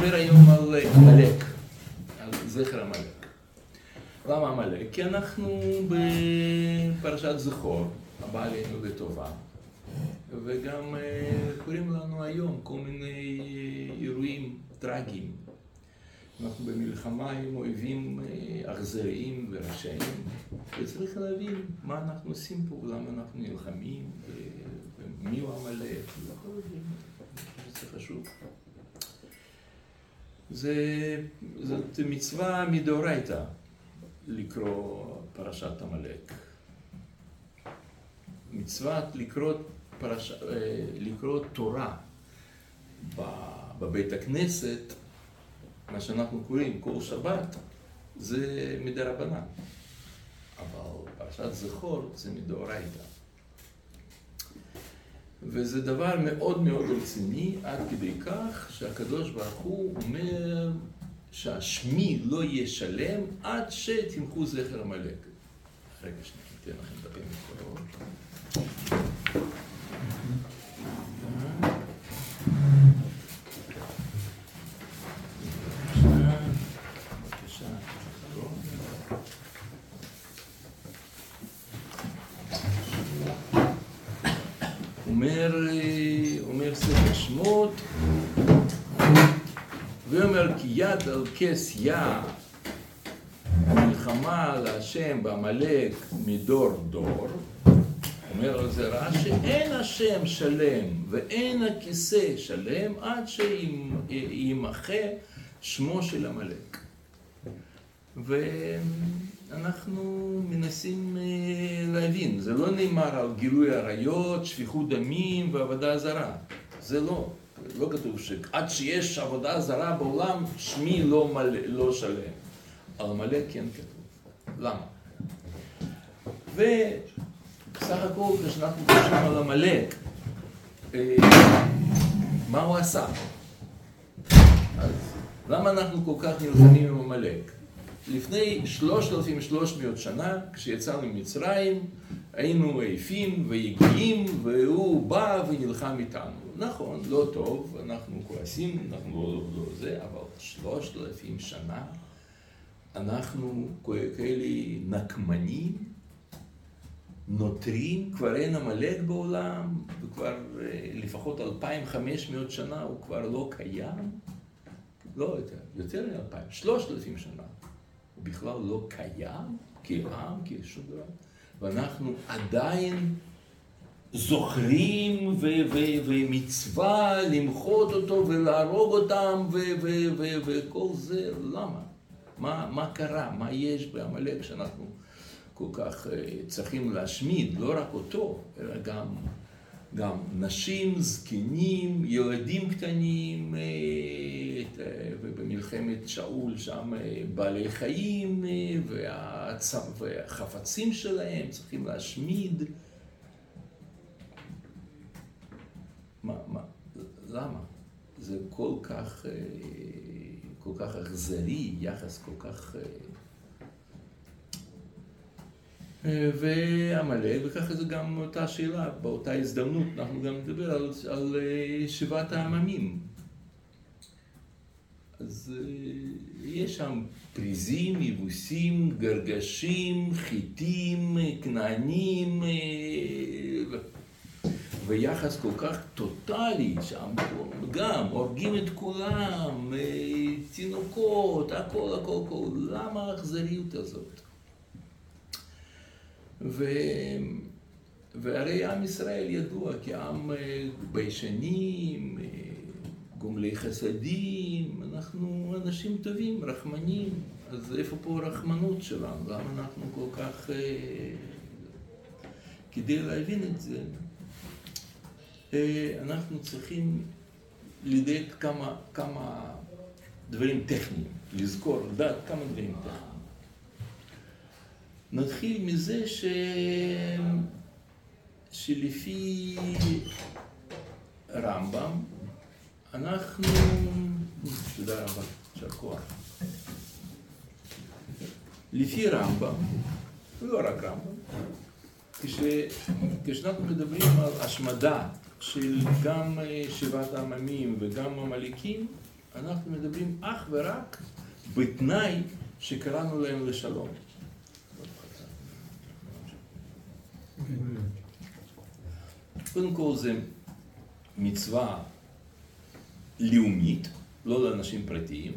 נדבר היום על עמלק, על זכר עמלק. למה עמלק? כי אנחנו בפרשת זכור, הבא עלינו לטובה, וגם קוראים לנו היום כל מיני אירועים טרגיים. אנחנו במלחמה עם אויבים אכזריים ורשעים, וצריך להבין מה אנחנו עושים פה, למה אנחנו נלחמים, ומי הוא עמלק, וכל. זה חשוב. זה, זאת מצווה מדאורייתא לקרוא פרשת עמלק. מצוות לקרוא, פרש... לקרוא תורה בבית הכנסת, מה שאנחנו קוראים כל שבת, זה מדרבנן. אבל פרשת זכור זה מדאורייתא. וזה דבר מאוד מאוד רציני, עד כדי כך שהקדוש ברוך הוא אומר שהשמי לא יהיה שלם עד שתמחו זכר עמלק. רגע שנייה, ניתן לכם דפים מקורות. אומר, אומר ספר שמות, יד על כס יא מלחמה להשם בעמלק מדור דור, אומר על זה רש"י, אין השם שלם ואין הכיסא שלם עד שימחה שמו של עמלק. ואנחנו מנסים להבין, זה לא נאמר על גילוי עריות, שפיכות דמים ועבודה זרה, זה לא, לא כתוב שעד שיש עבודה זרה בעולם, שמי לא, מלא, לא שלם. על עמלק כן כתוב. למה? ובסך הכל כשאנחנו חושבים על עמלק, מה הוא עשה? אז למה אנחנו כל כך נלחמים עם עמלק? לפני 3,300 שנה, כשיצאנו ממצרים, היינו עייפים ויגעים, והוא בא ונלחם איתנו. נכון, לא טוב, אנחנו כועסים, אנחנו לא, לא זה, אבל 3,000 שנה אנחנו כאלה נקמנים, נותרים, כבר אין עמלק בעולם, וכבר לפחות 2,500 שנה הוא כבר לא קיים. לא יותר, יותר מ-2,000, 3,000 שנה. הוא בכלל לא קיים כעם, כשום דבר, ואנחנו עדיין זוכרים ומצווה למחות אותו ולהרוג אותם וכל זה, למה? מה, מה קרה? מה יש בעמלק שאנחנו כל כך צריכים להשמיד? לא רק אותו, אלא גם, גם נשים, זקנים, ילדים קטנים, ובמלחמת שאול שם בעלי חיים והחפצים שלהם צריכים להשמיד. מה, מה, למה? זה כל כך, כל כך אכזרי, יחס כל כך... ועמלק, וככה זה גם אותה שאלה, באותה הזדמנות אנחנו גם נדבר על, על שבעת העממים. אז יש שם פריזים, יבוסים, גרגשים, חיטים, כנענים, ויחס כל כך טוטאלי, שם גם הורגים את כולם, תינוקות, הכל, הכל, הכל. למה האכזריות הזאת? ו... והרי עם ישראל ידוע כעם ביישנים, גומלי חסדים, אנחנו אנשים טובים, רחמנים, אז איפה פה הרחמנות שלנו? למה אנחנו כל כך... כדי להבין את זה, אנחנו צריכים לדייק כמה, כמה דברים טכניים, לזכור, לדעת כמה דברים טכניים. נתחיל מזה ש... שלפי רמב"ם, אנחנו... תודה רבה, יישר כוח. לפי רמב"ם, לא רק רמב"ם, כש... כשאנחנו מדברים על השמדה של גם שבעת העממים וגם עמלקים, אנחנו מדברים אך ורק בתנאי שקראנו להם לשלום. קודם כל זה מצווה לאומית, לא לאנשים פרטיים,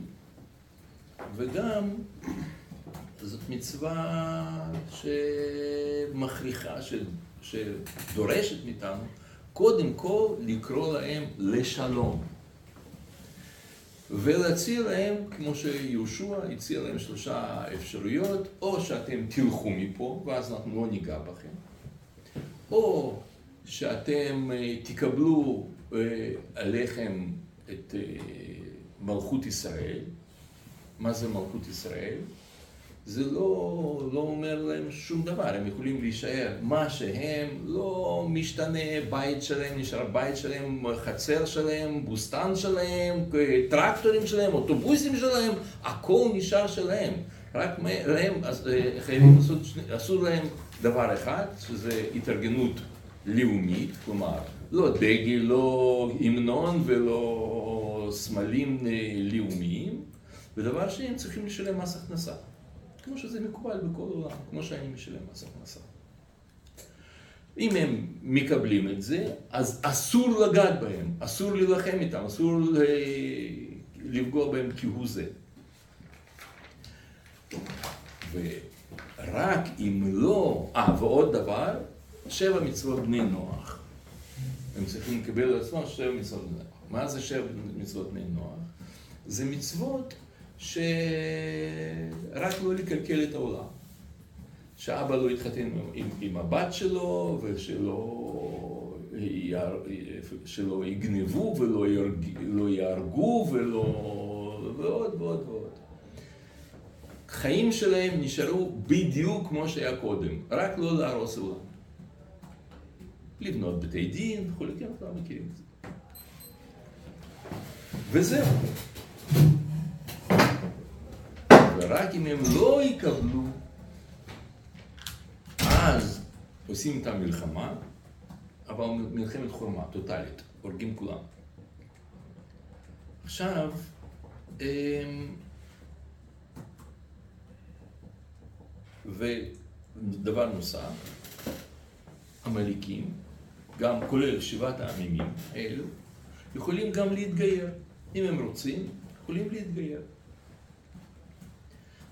וגם זאת מצווה שמכריחה, שדורשת מאיתנו, קודם כל לקרוא להם לשלום. ולהציע להם, כמו שיהושע הציע להם שלושה אפשרויות, או שאתם תלכו מפה, ואז אנחנו לא ניגע בכם, או שאתם אה, תקבלו אה, עליכם את אה, מלכות ישראל. מה זה מלכות ישראל? זה לא, לא אומר להם שום דבר, הם יכולים להישאר מה שהם, לא משתנה בית שלהם, נשאר בית שלהם, חצר שלהם, בוסטן שלהם, טרקטורים שלהם, אוטובוסים שלהם, הכל נשאר שלהם. רק להם חייבים לעשות, אסור להם דבר אחד, שזה התארגנות לאומית, כלומר, לא דגל, לא המנון ולא סמלים לאומיים, ודבר שני, הם צריכים לשלם מס הכנסה. כמו שזה מקובל בכל עולם, כמו שאני משלם מס הכנסה. אם הם מקבלים את זה, אז אסור לגעת בהם, אסור להילחם איתם, אסור לפגוע בהם כהוא זה. ורק אם לא, אה, ועוד דבר, שבע מצוות בני נוח. הם צריכים לקבל על עצמם שבע מצוות בני נוח. מה זה שבע מצוות בני נוח? זה מצוות שרק לא לקלקל את העולם. שאבא לא יתחתן עם, עם הבת שלו, ושלא שלא יגנבו ולא ירג, לא יהרגו ולא... ועוד ועוד ועוד. חיים שלהם נשארו בדיוק כמו שהיה קודם, רק לא להרוס עולם. לבנות בתי דין וכולי, כן, אנחנו מכירים את זה. וזהו. ורק אם הם לא יקבלו, אז עושים איתם מלחמה, אבל מלחמת חורמה, טוטאלית, הורגים כולם. עכשיו, אמ, ודבר נוסף, עמלקים, גם כולל שבעת העמימים האלו, יכולים גם להתגייר. אם הם רוצים, יכולים להתגייר.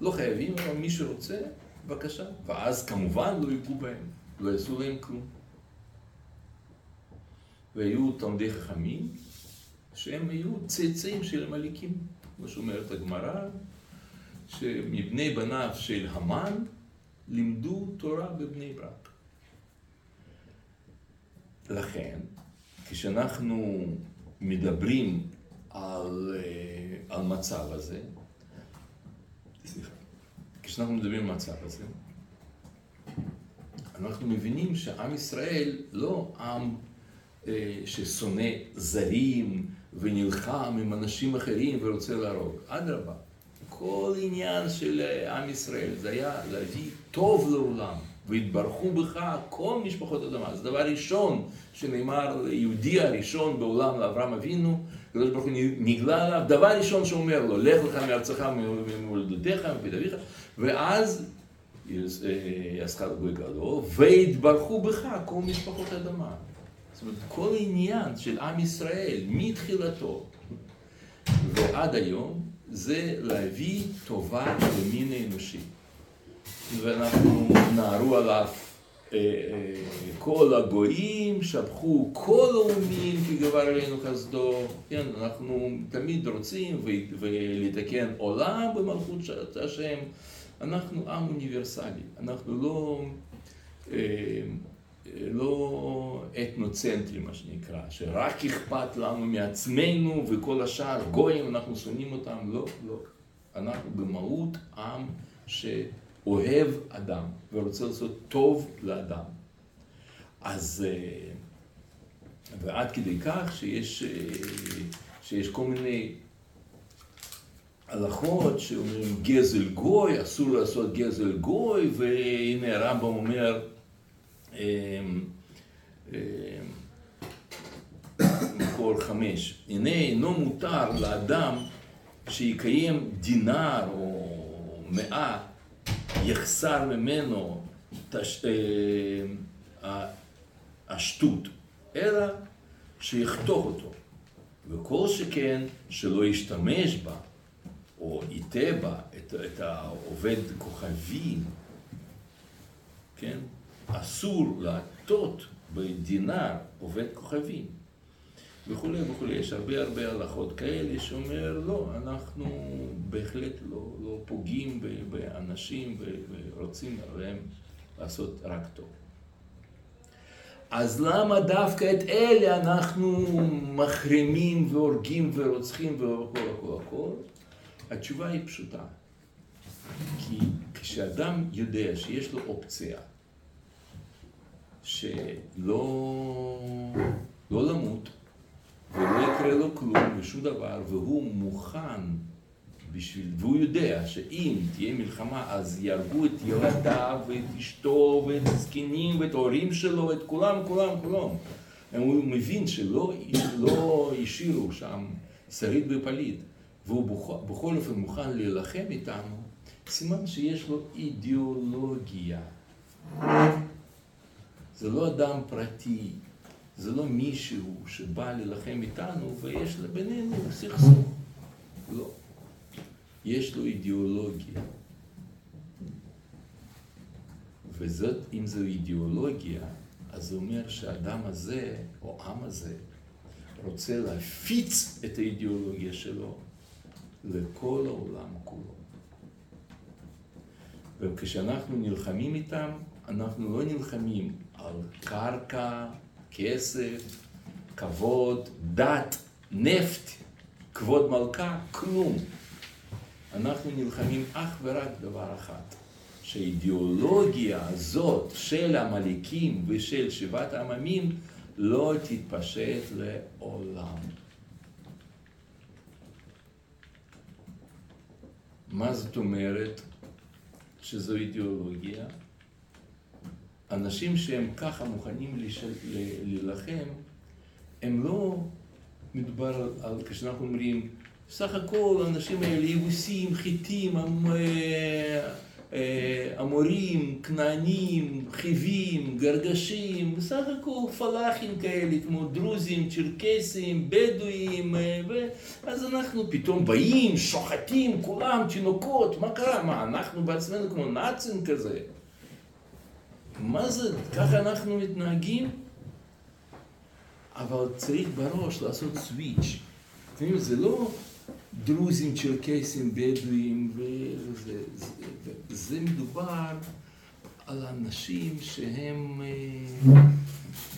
לא חייבים, אבל מי שרוצה, בבקשה. ואז כמובן לא ייגעו בהם, לא יעשו להם כלום. והיו תלמידי חכמים, שהם היו צאצאים של עמלקים, כמו שאומרת הגמרא, שמבני בניו של המן לימדו תורה בבני ברק. לכן, כשאנחנו מדברים על, אה, על מצב הזה, כשאנחנו מדברים על מצב הזה, אנחנו מבינים שעם ישראל לא עם אה, ששונא זרים ונלחם עם אנשים אחרים ורוצה להרוג. אדרבה, כל עניין של עם ישראל זה היה להביא טוב לעולם. והתברכו בך כל משפחות אדמה. זה דבר ראשון שנאמר ליהודי הראשון בעולם לאברהם אבינו, הקדוש ברוך הוא נגלה עליו, דבר ראשון שאומר לו, לך לך מארצך וממולדתך מבית אביך, ואז יעשך לגוי גדול, והתברכו בך כל משפחות האדמה. זאת אומרת, כל עניין של עם ישראל, מתחילתו ועד היום, זה להביא טובה למין האנושי. ואנחנו נערו עליו אה, אה, כל הגויים, שבחו כל האומים כי גבר עלינו חסדו, כן, אנחנו תמיד רוצים ולתקן עולם במלכות השם, אנחנו עם אוניברסלי, אנחנו לא, אה, לא אתנוצנטרי מה שנקרא, שרק אכפת לנו מעצמנו וכל השאר גויים, אנחנו שונאים אותם, לא, לא, אנחנו במהות עם ש... אוהב אדם ורוצה לעשות טוב לאדם. אז, אה, ועד כדי כך שיש, אה, שיש כל מיני הלכות שאומרים גזל גוי, אסור לעשות גזל גוי, והנה הרמב"ם אומר, אה, זכור חמש, הנה אינו מותר לאדם שיקיים דינר או מאה, יחסר ממנו תש... אה, השטות, אלא שיחתוך אותו. וכל שכן שלא ישתמש בה, או ייתה בה את, את העובד כוכבים, כן? אסור להטות בדינר עובד כוכבים. וכולי וכולי. יש הרבה הרבה הלכות כאלה שאומר, לא, אנחנו בהחלט לא, לא פוגעים באנשים ורוצים להם לעשות רק טוב. אז למה דווקא את אלה אנחנו מחרימים והורגים ורוצחים והכל הכל הכל? התשובה היא פשוטה. כי כשאדם יודע שיש לו אופציה שלא לא למות ולא יקרה לו כלום ושום דבר והוא מוכן בשביל, והוא יודע שאם תהיה מלחמה אז יהרגו את ילדיו ואת אשתו ואת הזקנים ואת ההורים שלו ואת כולם, כולם, כולם. הוא מבין שלא לא השאירו שם שריד ופליט, והוא בכל, אופן מוכן להילחם איתנו, סימן שיש לו אידיאולוגיה. זה לא אדם פרטי, זה לא מישהו שבא להילחם איתנו ויש בינינו סכסוך. לא. יש לו אידיאולוגיה. וזאת, אם זו אידיאולוגיה, אז זה אומר שהאדם הזה, או העם הזה, רוצה להפיץ את האידיאולוגיה שלו לכל העולם כולו. וכשאנחנו נלחמים איתם, אנחנו לא נלחמים על קרקע, כסף, כבוד, דת, נפט, כבוד מלכה, כלום. אנחנו נלחמים אך ורק דבר אחד, שהאידיאולוגיה הזאת של עמלקים ושל שבעת העממים לא תתפשט לעולם. מה זאת אומרת שזו אידיאולוגיה? אנשים שהם ככה מוכנים להילחם, הם לא מדובר על, על כשאנחנו אומרים סך הכל האנשים האלה יבוסים, חיטים, אמורים, כנענים, חיבים, גרגשים, בסך הכל פלאחים כאלה, כמו דרוזים, צ'רקסים, בדואים, אז אנחנו פתאום באים, שוחטים, כולם, תינוקות, מה קרה? מה, אנחנו בעצמנו כמו נאצים כזה? מה זה, ככה אנחנו מתנהגים? אבל צריך בראש לעשות סוויץ'. זה לא דרוזים, צ'רקסים, בדואים, וזה, זה, זה מדובר על אנשים שהם, אה,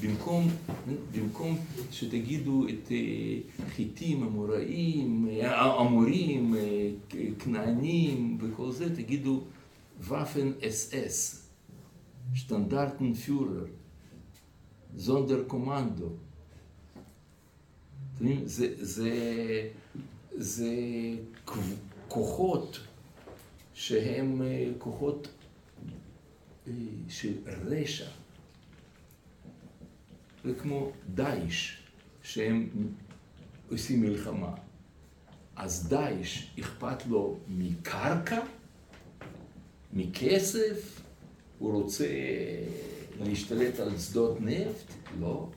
במקום, במקום שתגידו את אה, חיטים, אמוראים, אה, אמורים, כנענים וכל זה, תגידו ופן אס אס, שטנדרטן פיורר, זונדר קומנדו. זה, זה זה כוחות שהם אה, כוחות אה, של רשע. כמו דאעש, שהם עושים מלחמה. אז דאעש אכפת לו מקרקע, מכסף, הוא רוצה להשתלט על שדות נפט? לא.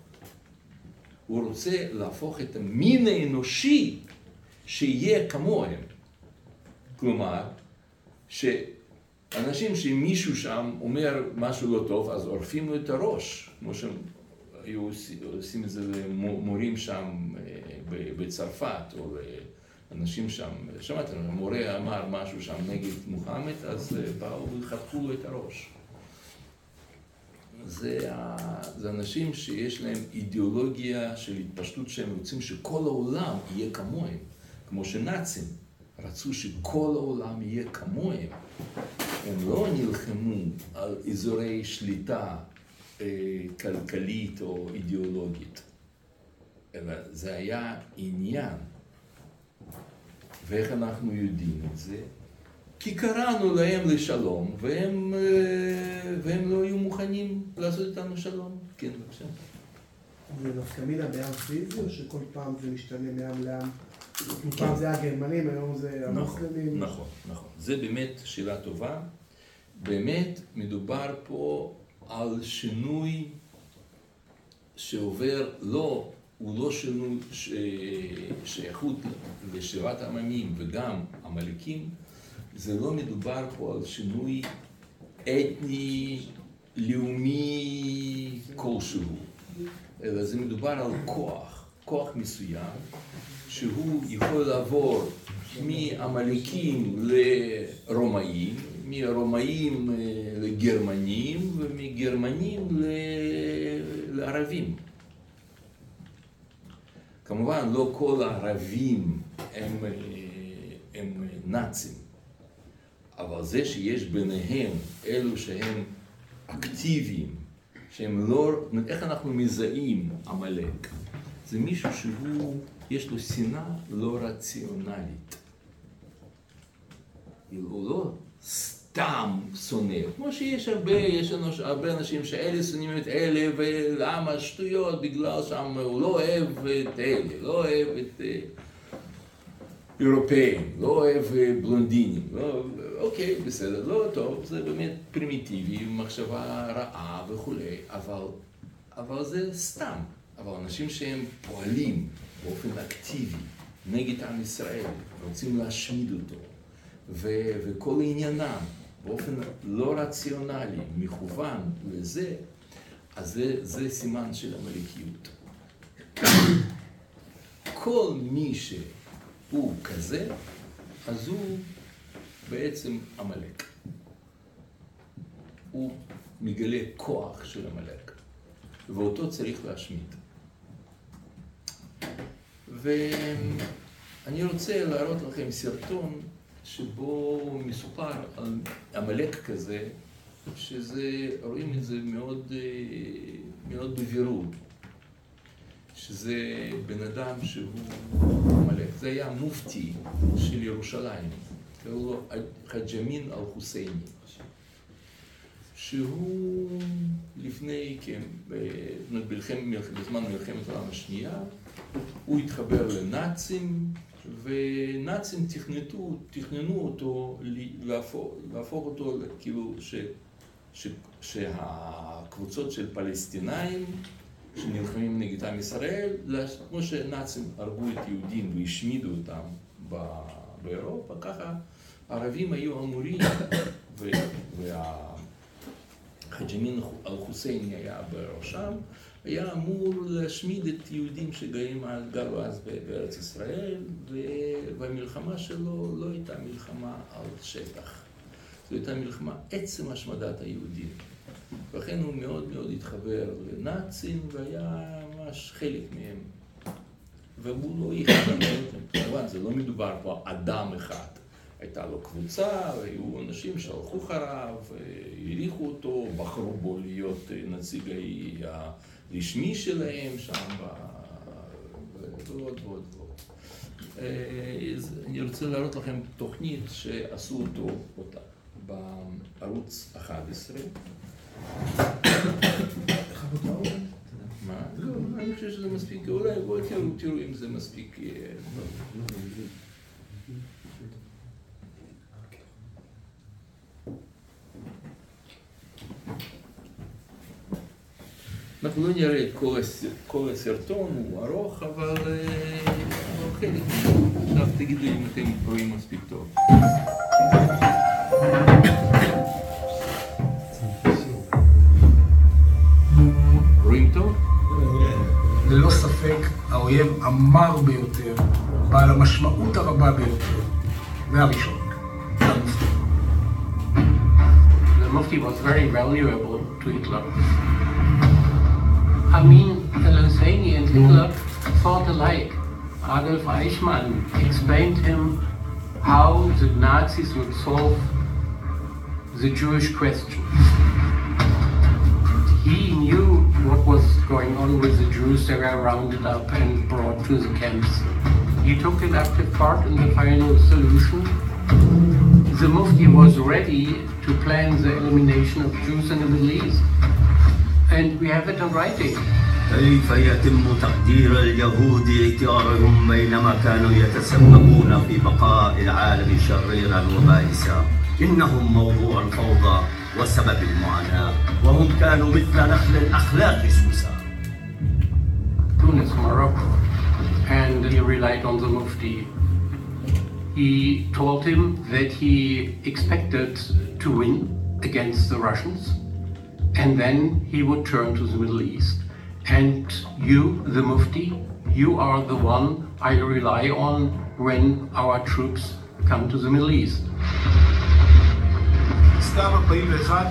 הוא רוצה להפוך את המין האנושי שיהיה כמוהם. כלומר, שאנשים שמישהו שם אומר משהו לא טוב, אז עורפים לו את הראש, כמו שהם היו עושים את זה למורים שם אה, בצרפת, או לאנשים שם, שמעתם, המורה אמר משהו שם נגד מוחמד, אז אה, באו וחתכו לו את הראש. זה, זה אנשים שיש להם אידיאולוגיה של התפשטות שהם רוצים שכל העולם יהיה כמוהם. כמו שנאצים רצו שכל העולם יהיה כמוהם. הם לא נלחמו על אזורי שליטה אה, כלכלית או אידיאולוגית, אלא זה היה עניין. ואיך אנחנו יודעים את זה? כי קראנו להם לשלום, והם, אה, והם לא היו מוכנים לעשות איתנו שלום. כן, בבקשה. זה נפקא מינה בים פיזי, או שכל פעם זה משתנה מעם לעם? פעם זה הגרמנים, היום זה נכון, המוסלמים. נכון, נכון. זה באמת שאלה טובה. באמת מדובר פה על שינוי שעובר לא, הוא לא שינוי ש... שייכות לשירת העממים וגם עמלקים, זה לא מדובר פה על שינוי אתני, לאומי כלשהו, אלא זה מדובר על כוח, כוח מסוים, שהוא יכול לעבור מעמלקים לרומאים, מרומאים אה, לגרמנים ומגרמנים לערבים. כמובן, לא כל הערבים הם, אה, הם נאצים, אבל זה שיש ביניהם אלו שהם אקטיביים, שהם לא, איך אנחנו מזהים עמלק? זה מישהו שהוא, יש לו שנאה לא רציונלית. הוא לא סתם שונא, כמו שיש הרבה, יש לנו הרבה אנשים שאלה שונאים את אלה, ולמה שטויות, בגלל שם הוא לא אוהב את אלה, לא אוהב את אה, אירופאים, לא אוהב אה, בלונדינים, לא, אוקיי, בסדר, לא טוב, זה באמת פרימיטיבי, מחשבה רעה וכולי, אבל, אבל זה סתם. אבל אנשים שהם פועלים באופן אקטיבי נגד עם ישראל, רוצים להשמיד אותו, ו- וכל עניינם באופן לא רציונלי, מכוון לזה, אז זה, זה סימן של עמלקיות. כל מי שהוא כזה, אז הוא בעצם עמלק. הוא מגלה כוח של עמלק, ואותו צריך להשמיד. ואני רוצה להראות לכם סרטון שבו מסופר על עמלק כזה, שזה, רואים את זה מאוד, אה, מאוד בבירור, שזה בן אדם שהוא עמלק. זה היה מופתי של ירושלים, קראו לו חאג' אמין אל-חוסייני, שהוא לפני, כן, בזמן מלחמת העולם השנייה, הוא התחבר לנאצים, ונאצים תכנתו, תכננו אותו, להפוך, להפוך אותו כאילו ש, ש, שהקבוצות של פלסטינאים שנלחמים נגד עם ישראל, כמו שנאצים הרגו את יהודים והשמידו אותם באירופה, ככה הערבים היו אמורים, והחג'מין אל-חוסייני היה בראשם, היה אמור להשמיד את יהודים שגרים גרו אז בארץ ישראל, והמלחמה שלו לא הייתה מלחמה על שטח, זו הייתה מלחמה עצם השמדת היהודים. ולכן הוא מאוד מאוד התחבר לנאצים והיה ממש חלק מהם. והוא לא יחד כמובן זה לא מדובר פה על אדם אחד. הייתה לו קבוצה, היו אנשים שהלכו אחריו, העריכו אותו, בחרו בו להיות נציג הרשמי שלהם שם, ועוד ועוד ועוד. אני רוצה להראות לכם תוכנית שעשו אותו בערוץ 11. מה? לא, אני חושב שזה מספיק, אולי בואו תראו אם זה מספיק. אנחנו לא נראה את כל הסרטון, הוא ארוך, אבל חלק. עכשיו תגידו אם אתם רואים מספיק טוב. רואים טוב? ללא ספק האויב המר ביותר, בעל המשמעות הרבה ביותר, והראשון. The Mufti was very valuable to Hitler. Amin al-Husseini and Hitler thought alike. Adolf Eichmann explained him how the Nazis would solve the Jewish question. He knew what was going on with the Jews. They were rounded up and brought to the camps. He took an active part in the final solution. The Mufti was ready to plan the elimination of Jews in the Middle East. And we have it in writing. كيف يتم تقدير اليهود اختيارهم بينما كانوا يتسببون في بقاء العالم شريرا وبائسا إنهم موضوع الفوضى وسبب المعاناة وهم كانوا مثل نخل الأخلاق سوسا Tunis, Morocco, and he relied on the Mufti. He told him that he expected to win against the Russians, and then he would turn to the Middle East. And you, the Mufti, you are the one I rely on when our troops come to the Middle East. סתיו 41,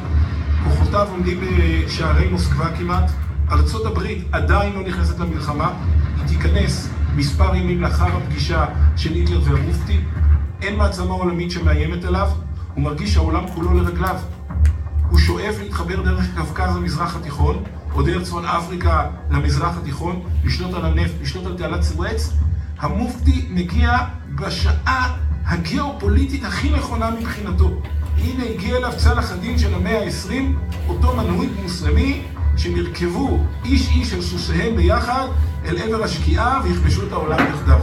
כוחותיו עומדים בשערי מוסקבה כמעט. ארצות הברית עדיין לא נכנסת למלחמה, היא תיכנס מספר ימים לאחר הפגישה של היטלר והמופתי. אין מעצמה עולמית שמאיימת עליו, הוא מרגיש שהעולם כולו לרגליו. הוא שואף להתחבר דרך קווקז למזרח התיכון, או דרך צפון אפריקה למזרח התיכון, לשלוט על הנפט, לשלוט על תעלת סואץ. המופתי מגיע בשעה הגיאופוליטית הכי נכונה מבחינתו. הנה הגיע אליו צלאח א-דין של המאה ה-20, אותו מנהיג מוסלמי, שנרכבו איש איש על סוסיהם ביחד אל עבר השקיעה ויכבשו את העולם יחדיו.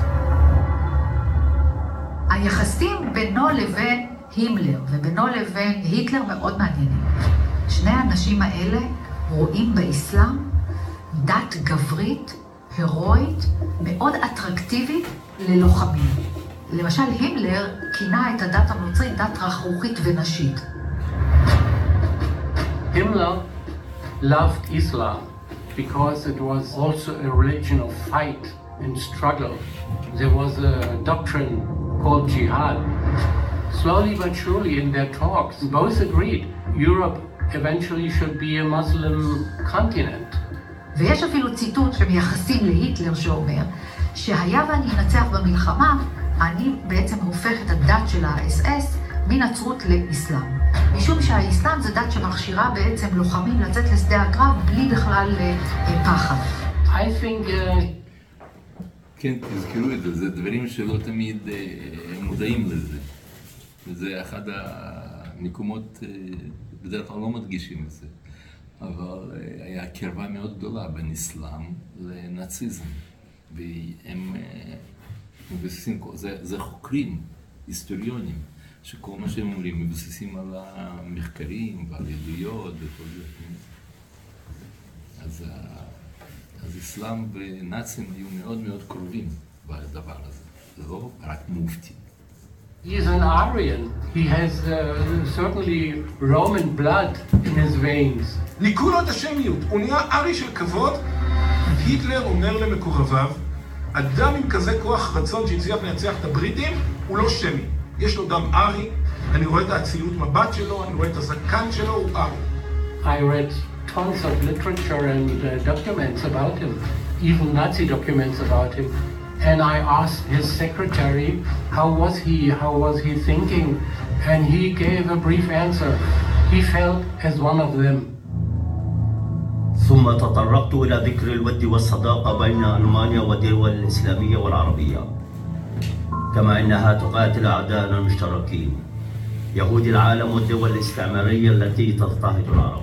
היחסים בינו לבין הימלר ובינו לבין היטלר מאוד מעניינים. שני האנשים האלה רואים באסלאם דת גברית, הירואית, מאוד אטרקטיבית ללוחמים. למשל, הימלר כינה את הדת הנוצרית דת רכרוכית ונשית. Himmler loved Islam because it was also a religion of fight and struggle. There was a doctrine called jihad. Slowly but surely, in their talks, both agreed Europe eventually should be a Muslim continent. ויש אפילו ציטוט שמייחסים להיטלר שאומר שהיה ואני אנצח במלחמה, אני בעצם הופך את הדת של האס-אס מנצרות לאסלאם. משום שהאסלאם זה דת שמכשירה בעצם לוחמים לצאת לשדה הקרב בלי בכלל אה, פחד. I think uh, כן, תזכרו את זה, זה דברים שלא תמיד אה, מודעים לזה. וזה אחד המקומות, אה, בדרך כלל לא מדגישים את זה. אבל אה, היה קרבה מאוד גדולה בין אסלאם לנאציזם. והם אה, מבססים, זה, זה חוקרים, היסטוריונים, שכל מה שהם אומרים מבססים על המחקרים ועל עדויות וכל זה. אז, אז אסלאם ונאצים היו מאוד מאוד קרובים בדבר הזה. זה לא רק מופתי. He's an Aryan. He has uh, certainly Roman blood in his veins. ניקו לו את השמיות, הוא נהיה ארי של כבוד. היטלר אומר למקורביו, אדם עם כזה כוח רצון שהצליח לנצח את הבריטים, הוא לא שמי. יש לו דם ארי, אני רואה את האצילות מבט שלו, אני רואה את הזקן שלו, הוא ארי. I read tons of literature and uh, documents about him, even Nazi documents about him. and I asked his secretary how was he, how was he thinking, and he gave a brief answer. He felt as one of them. ثم تطرقت إلى ذكر الود والصداقة بين ألمانيا والدول الإسلامية والعربية كما أنها تقاتل أعداءنا المشتركين يهود العالم والدول الاستعمارية التي تضطهد العرب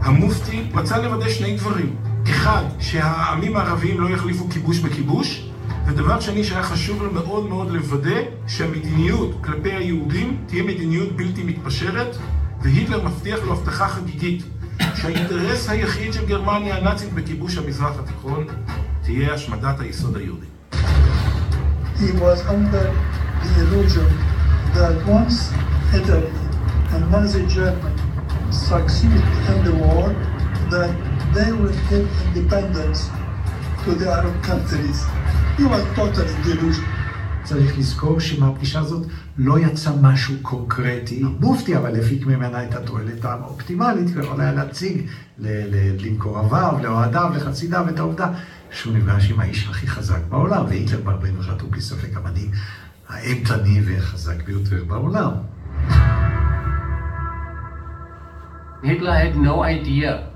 Hij moest die, maar hetzelfde wat. אחד, שהעמים הערביים לא יחליפו כיבוש בכיבוש, ודבר שני שהיה חשוב לו מאוד מאוד לוודא שהמדיניות כלפי היהודים תהיה מדיניות בלתי מתפשרת, והיטלר מבטיח לו הבטחה חגיגית, שהאינטרס היחיד של גרמניה הנאצית בכיבוש המזרח התיכון תהיה השמדת היסוד היהודי. the and Nazi Germany in the war, that they will give independence to the Arab countries. He was totally delusional. צריך לזכור שמהפגישה הזאת לא יצא משהו קונקרטי. המופתי אבל הפיק ממנה את התועלת האופטימלית, ויכול היה להציג למקורביו, לאוהדיו, לחסידיו את העובדה שהוא נפגש עם האיש הכי חזק בעולם, והיטלר ב-41 הוא בלי ספק המנהיג האימתני והחזק ביותר בעולם. Hitler had no idea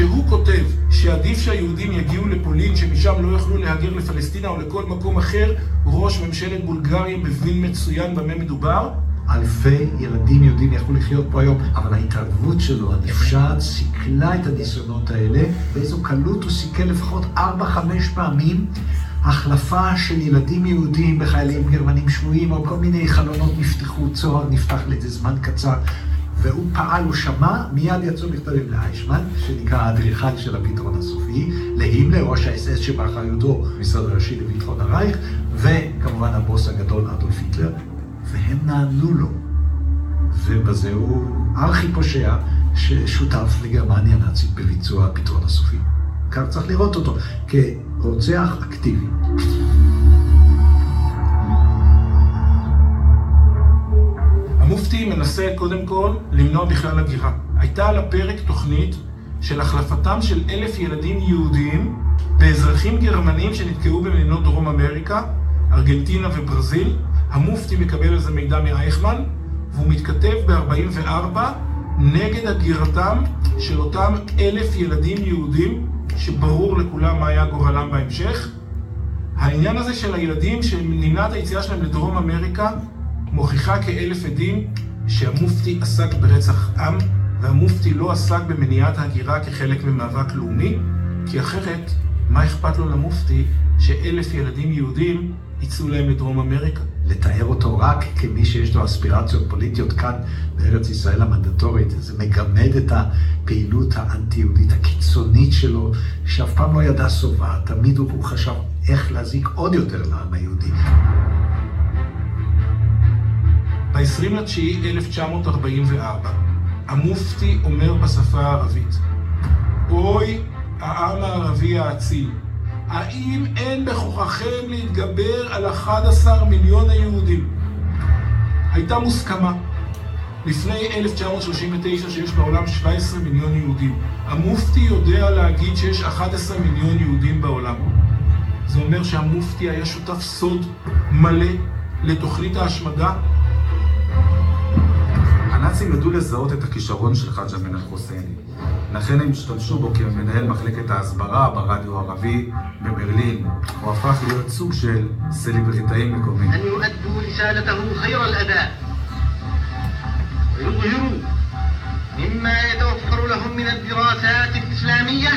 כשהוא כותב שעדיף שהיהודים יגיעו לפולין, שמשם לא יוכלו להגר לפלסטינה או לכל מקום אחר, ראש ממשלת בולגריה מבין מצוין במה מדובר. אלפי ילדים יהודים יכלו לחיות פה היום, אבל ההתערבות שלו, הנפשעת, סיכלה את הניסיונות האלה, באיזו קלות הוא סיכל לפחות 4-5 פעמים החלפה של ילדים יהודים בחיילים גרמנים שבויים, או כל מיני חלונות נפתחו, צוהר נפתח לאיזה זמן קצר. והוא פעל, הוא שמע, מיד יצאו מכתבים לאיישמן, שנקרא האדריכל של הפתרון הסופי, להימלר, ראש האס-אס שבאחריותו, משרד הראשי לביטחון הרייך, וכמובן הבוס הגדול אדולף היטלר, והם נענו לו. ובזה הוא ארכי פושע ששותף לגרמניה הנאצית בביצוע הפתרון הסופי. כך צריך לראות אותו, כרוצח אקטיבי. המופתי מנסה קודם כל למנוע בכלל הגירה. הייתה על הפרק תוכנית של החלפתם של אלף ילדים יהודים באזרחים גרמנים שנתקעו במדינות דרום אמריקה, ארגנטינה וברזיל. המופתי מקבל על זה מידע מאייכמן, והוא מתכתב ב-44 נגד הגירתם של אותם אלף ילדים יהודים, שברור לכולם מה היה גורלם בהמשך. העניין הזה של הילדים שנמנעת היציאה שלהם לדרום אמריקה מוכיחה כאלף עדים שהמופתי עסק ברצח עם והמופתי לא עסק במניעת ההגירה כחלק ממאבק לאומי כי אחרת, מה אכפת לו למופתי שאלף ילדים יהודים יצאו להם לדרום אמריקה? לתאר אותו רק כמי שיש לו אספירציות פוליטיות כאן בארץ ישראל המנדטורית, זה מגמד את הפעילות האנטי-יהודית הקיצונית שלו, שאף פעם לא ידע שובע, תמיד הוא חשב איך להזיק עוד יותר לעם היהודי. ב-20 לתשיעי 1944, המופתי אומר בשפה הערבית, אוי, העם הערבי האציל, האם אין בכוחכם להתגבר על 11 מיליון היהודים? הייתה מוסכמה. לפני 1939 שיש בעולם 17 מיליון יהודים. המופתי יודע להגיד שיש 11 מיליון יהודים בעולם. זה אומר שהמופתי היה שותף סוד מלא לתוכנית ההשמדה הנאצים ידעו לזהות את הכישרון של חאג' אמין אל-חוסייני. לכן הם השתמשו בו כמנהל מחלקת ההסברה ברדיו הערבי בברלין. הוא הפך להיות סוג של סלבריטאי מקומי. أن يؤدوا رسالته خير الأداء ويظهروا مما يتوفر لهم من الدراسات الإسلامية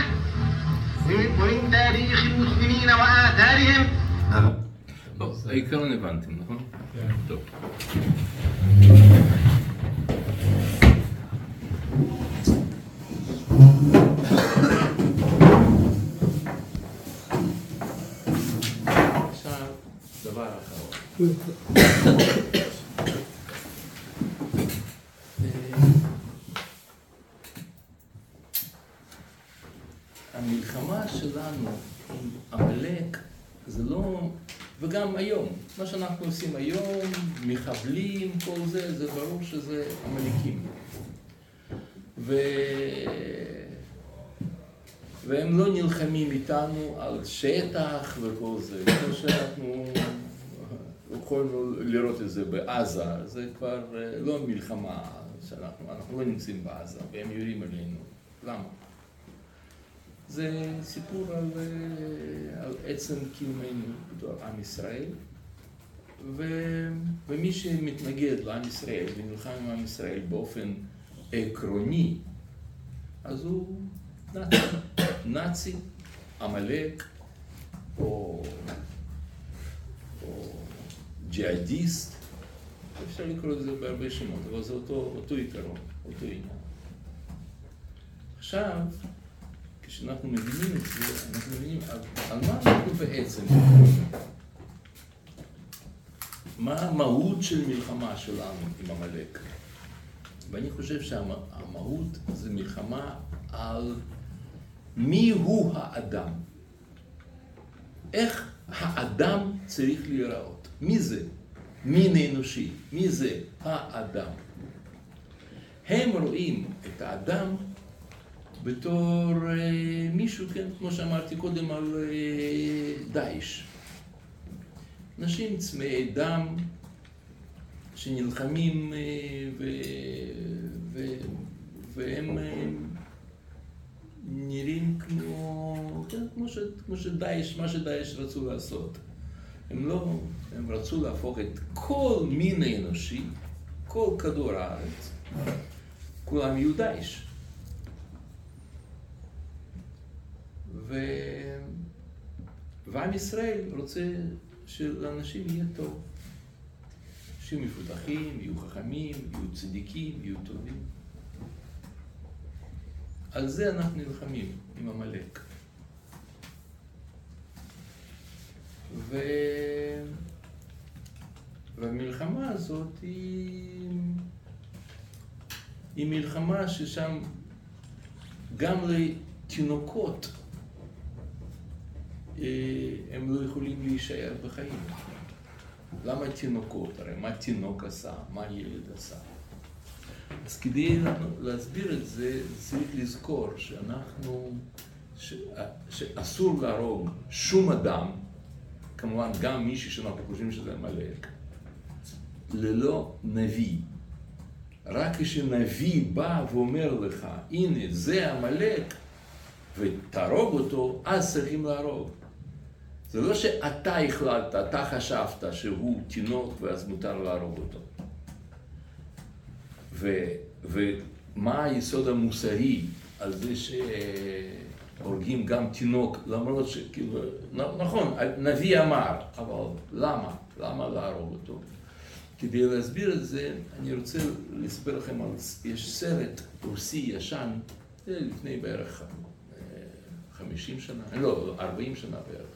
ومن ومن تاريخ المسلمين وآثارهم טוב, העיקרון הבנתם, נכון? טוב. עכשיו, דבר אחרון. המלחמה שלנו עם עמלק זה לא, וגם היום, מה שאנחנו עושים היום, מחבלים, כל זה, זה ברור שזה עמלקים. ו... והם לא נלחמים איתנו על שטח וכל זה, כמו שאנחנו יכולנו לראות את זה בעזה, זה כבר אה, לא מלחמה שאנחנו, אנחנו לא נמצאים בעזה והם יורים עלינו, למה? זה סיפור על, אה, על עצם קיומנו בתור עם ישראל, ו, ומי שמתנגד לעם ישראל ונלחם עם עם ישראל באופן עקרוני, אז הוא נאצי, נאצי, עמלק, או, או ג'יהאדיסט, אפשר לקרוא לזה בהרבה שמות, אבל זה אותו, אותו עיקרון, אותו עניין. עכשיו, כשאנחנו מבינים את זה, אנחנו מבינים על, על מה אנחנו בעצם. מה המהות של מלחמה שלנו עם עמלק? ואני חושב שהמהות זה מלחמה על מי הוא האדם. איך האדם צריך להיראות. מי זה? מין אנושי. מי זה האדם. הם רואים את האדם בתור אה, מישהו, כן, כמו שאמרתי קודם על אה, דאעש. אנשים צמאי דם שנלחמים אה, ו, ו, והם הם, נראים כמו, כן, כמו, ש, כמו שדאעש, מה שדאעש רצו לעשות. הם לא, הם רצו להפוך את כל מין האנושי, כל כדור הארץ, כולם יהיו דאעש. ו... ועם ישראל רוצה שלאנשים יהיה טוב. שיהיו מפותחים, יהיו חכמים, יהיו צדיקים, יהיו טובים. על זה אנחנו נלחמים עם עמלק. ו... והמלחמה הזאת היא... היא מלחמה ששם גם לתינוקות אה, הם לא יכולים להישאר בחיים. למה תינוקות? הרי מה תינוק עשה? מה ילד עשה? אז כדי להסביר את זה, צריך לזכור שאנחנו, ש, שאסור להרוג שום אדם, כמובן גם מישהו שאנחנו חושבים שזה עמלק, ללא נביא. רק כשנביא בא ואומר לך, הנה זה עמלק, ותהרוג אותו, אז צריכים להרוג. זה לא שאתה החלטת, אתה חשבת שהוא תינוק ואז מותר להרוג אותו. ו, ומה היסוד המוסרי על זה שהורגים גם תינוק, למרות שכאילו, נכון, נביא אמר, אבל למה? למה להרוג אותו? כדי להסביר את זה, אני רוצה לספר לכם על, יש סרט רוסי ישן, לפני בערך 50 שנה, לא, 40 שנה בערך.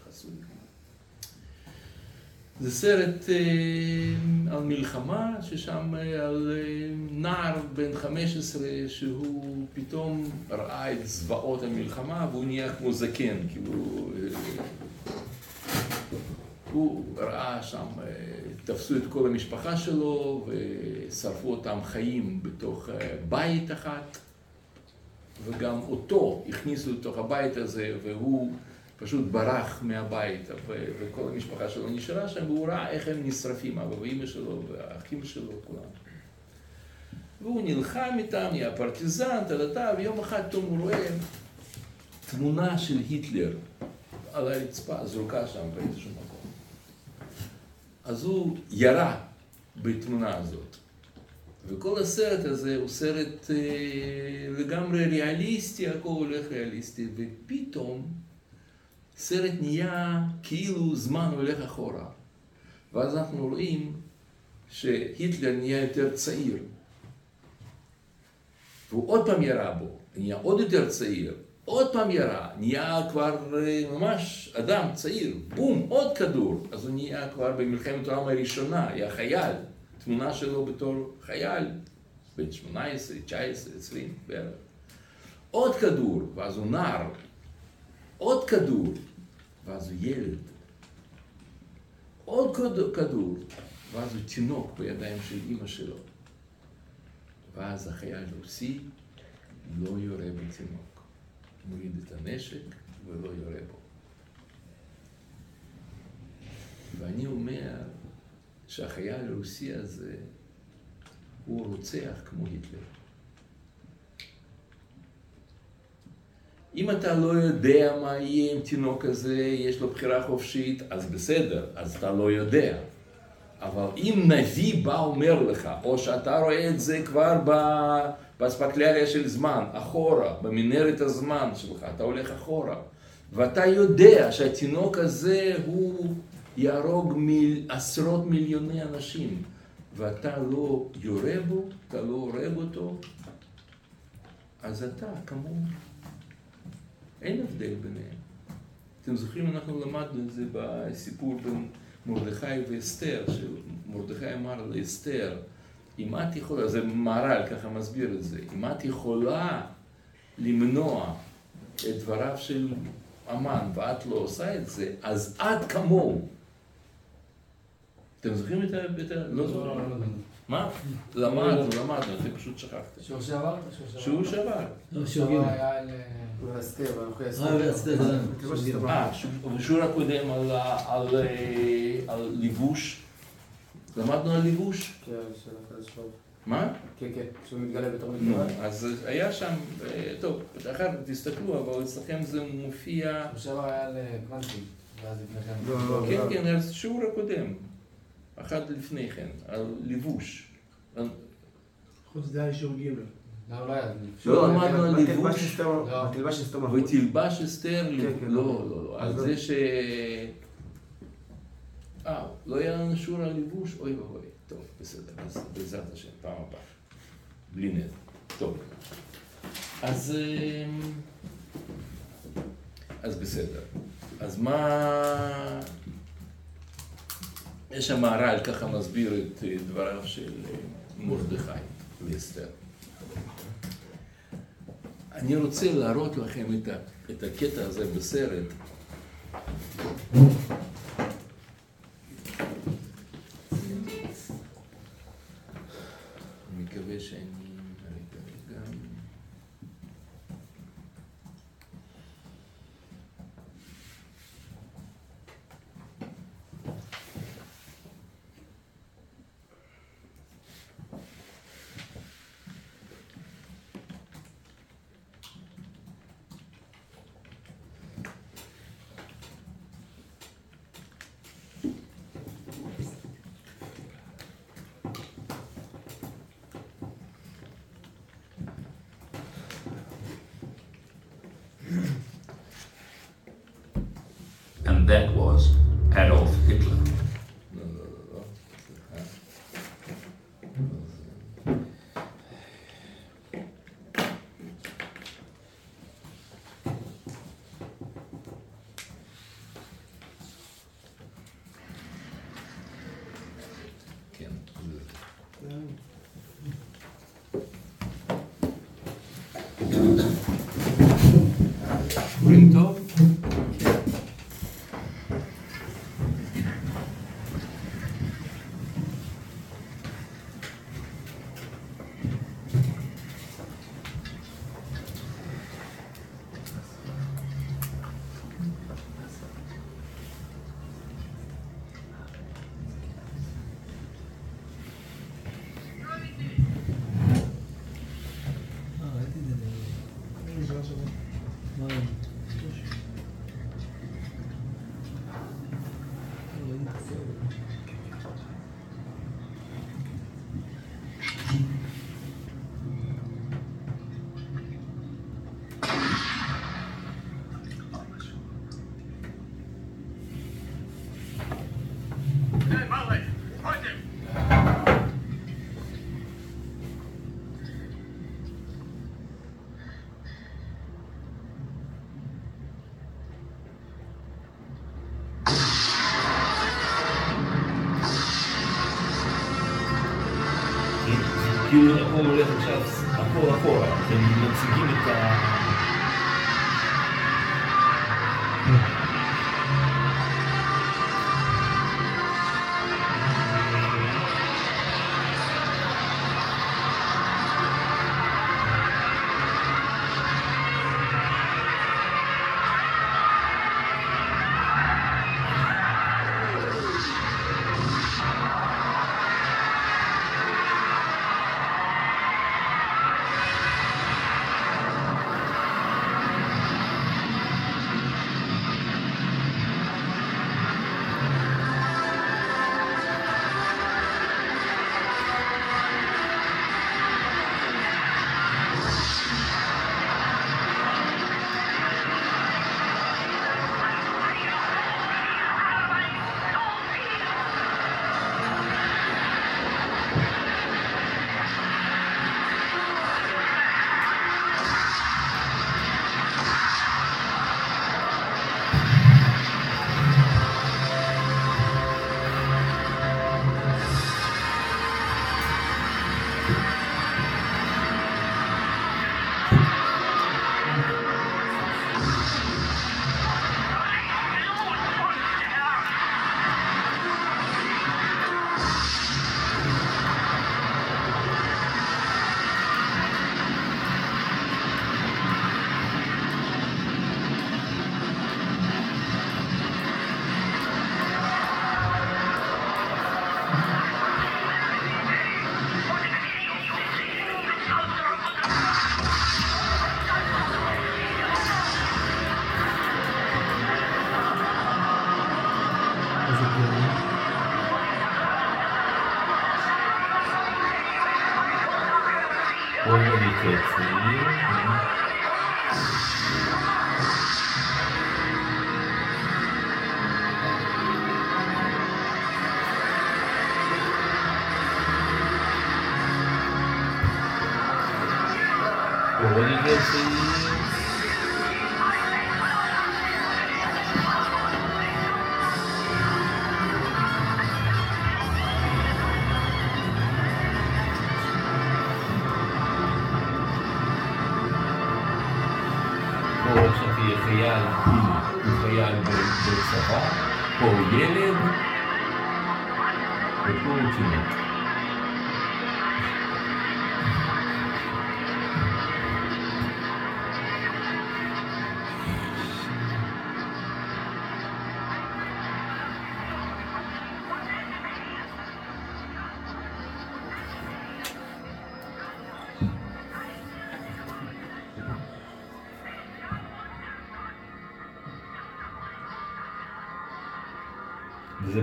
זה סרט אה, על מלחמה, ששם אה, על אה, נער בן 15 שהוא פתאום ראה את זוועות המלחמה והוא נהיה כמו זקן, כאילו... הוא ראה שם, תפסו את כל המשפחה שלו ושרפו אותם חיים בתוך בית אחת וגם אותו הכניסו לתוך הבית הזה והוא פשוט ברח מהבית, וכל המשפחה שלו נשארה שם, והוא ראה איך הם נשרפים, אבא ואימא שלו והאחים שלו, כולם. והוא נלחם איתם, נהיה פרטיזן, טה ויום אחד הוא רואה תמונה של היטלר על הרצפה, זרוקה שם באיזשהו מקום. אז הוא ירה בתמונה הזאת. וכל הסרט הזה הוא סרט אה, לגמרי ריאליסטי, הכל הולך ריאליסטי, ופתאום סרט נהיה כאילו זמן הולך אחורה. ואז אנחנו רואים שהיטלר נהיה יותר צעיר. והוא עוד פעם ירה בו, נהיה עוד יותר צעיר, עוד פעם ירה, נהיה כבר אה, ממש אדם צעיר, בום, עוד כדור. אז הוא נהיה כבר במלחמת העולם הראשונה, היה חייל, תמונה שלו בתור חייל, בן 18, 19, 20 בערך. עוד כדור, ואז הוא נער, עוד כדור, ואז הוא ילד. עוד כדור, ואז הוא תינוק בידיים של אימא שלו. ואז החייל רוסי לא יורה בתינוק. מוריד את הנשק ולא יורה בו. ואני אומר שהחייל הרוסי הזה הוא רוצח כמו היטלר. אם אתה לא יודע מה יהיה עם תינוק הזה, יש לו בחירה חופשית, אז בסדר, אז אתה לא יודע. אבל אם נביא בא אומר לך, או שאתה רואה את זה כבר באספקלריה של זמן, אחורה, במנהרת הזמן שלך, אתה הולך אחורה, ואתה יודע שהתינוק הזה הוא יהרוג מיל, עשרות מיליוני אנשים, ואתה לא יורה בו, אתה לא הורג אותו, אז אתה כמוהו. אין הבדל ביניהם. אתם זוכרים, אנחנו למדנו את זה בסיפור בין מרדכי ואסתר, שמרדכי אמר לאסתר, אם את יכולה, זה מהר"ל ככה מסביר את זה, אם את יכולה למנוע את דבריו של אמן ואת לא עושה את זה, אז את כמוהו. אתם זוכרים את ה... לא זוכרים? מה? למדנו, למדנו, אתם פשוט שכחתם. שיעור שעבר? שיעור שעבר. שיעור ג'. אה, בשיעור הקודם על לבוש. למדנו על לבוש? כן. מה? כן, כן, שהוא מתגלה בתור מתגלה. אז היה שם, אה, טוב, אחר כך תסתכלו, אבל אצלכם זה מופיע... עכשיו היה לקוונטים, ואז לפני כן. לא, כן, כן, אז שיעור הקודם, אחד לפני כן, על לבוש. חוץ זה היה אישור ג'. לא, לא היה. לא למדנו על לבוש, לא. ותלבש אסתר, כן, כן. לא, לא, לא, על אז זה ש... אה, לא היה לנו שיעור על לבוש? אוי ואבוי. טוב, בסדר, בעזרת השם, פעם הבאה. בלי נדר. טוב. אז... אמ, אז בסדר. אז מה... יש שם מהר"ל ככה מסביר את אה, דבריו של אה, מרדכי ואסתר. אני רוצה להראות לכם את, הקטע הזה בסרט. And that was Adolf Hitler.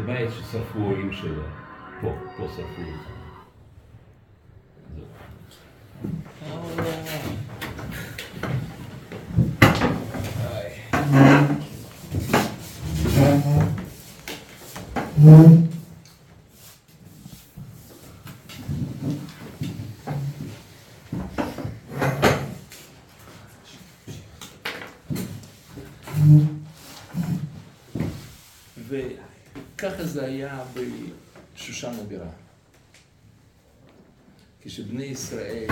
וזה בית ששרפו הורים שלו. פה, פה שרפו אותם. וככה זה היה בשושן הבירה. כשבני ישראל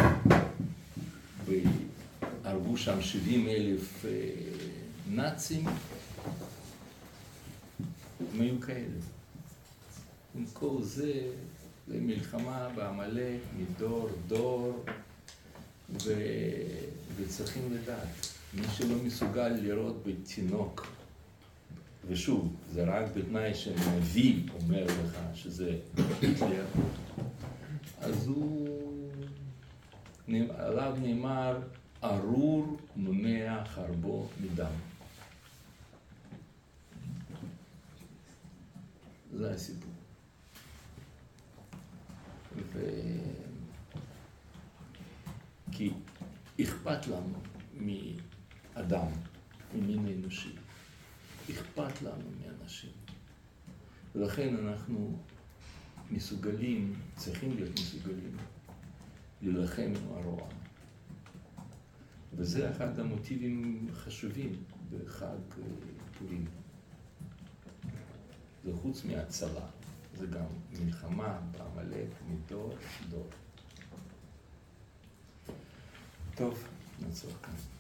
הרגו שם 70 אלף אה, נאצים, הם היו כאלה. כל זה, זה מלחמה בעמלק מדור דור, ו... וצריכים לדעת, מי שלא מסוגל לראות בתינוק ושוב, זה רק בתנאי שנביא אומר לך שזה היטלר, אז הוא, עליו נאמר, ארור מונע חרבו מדם. זה הסיפור. ו... כי אכפת לנו מאדם, ממין אנושי. אכפת לנו מאנשים. ולכן אנחנו מסוגלים, צריכים להיות מסוגלים, להילחם עם הרוע. וזה אחד המוטיבים החשובים בחג אה, פורים. זה חוץ מהצלה, זה גם מלחמה בעמלק מדור דור. טוב, נעצור כאן.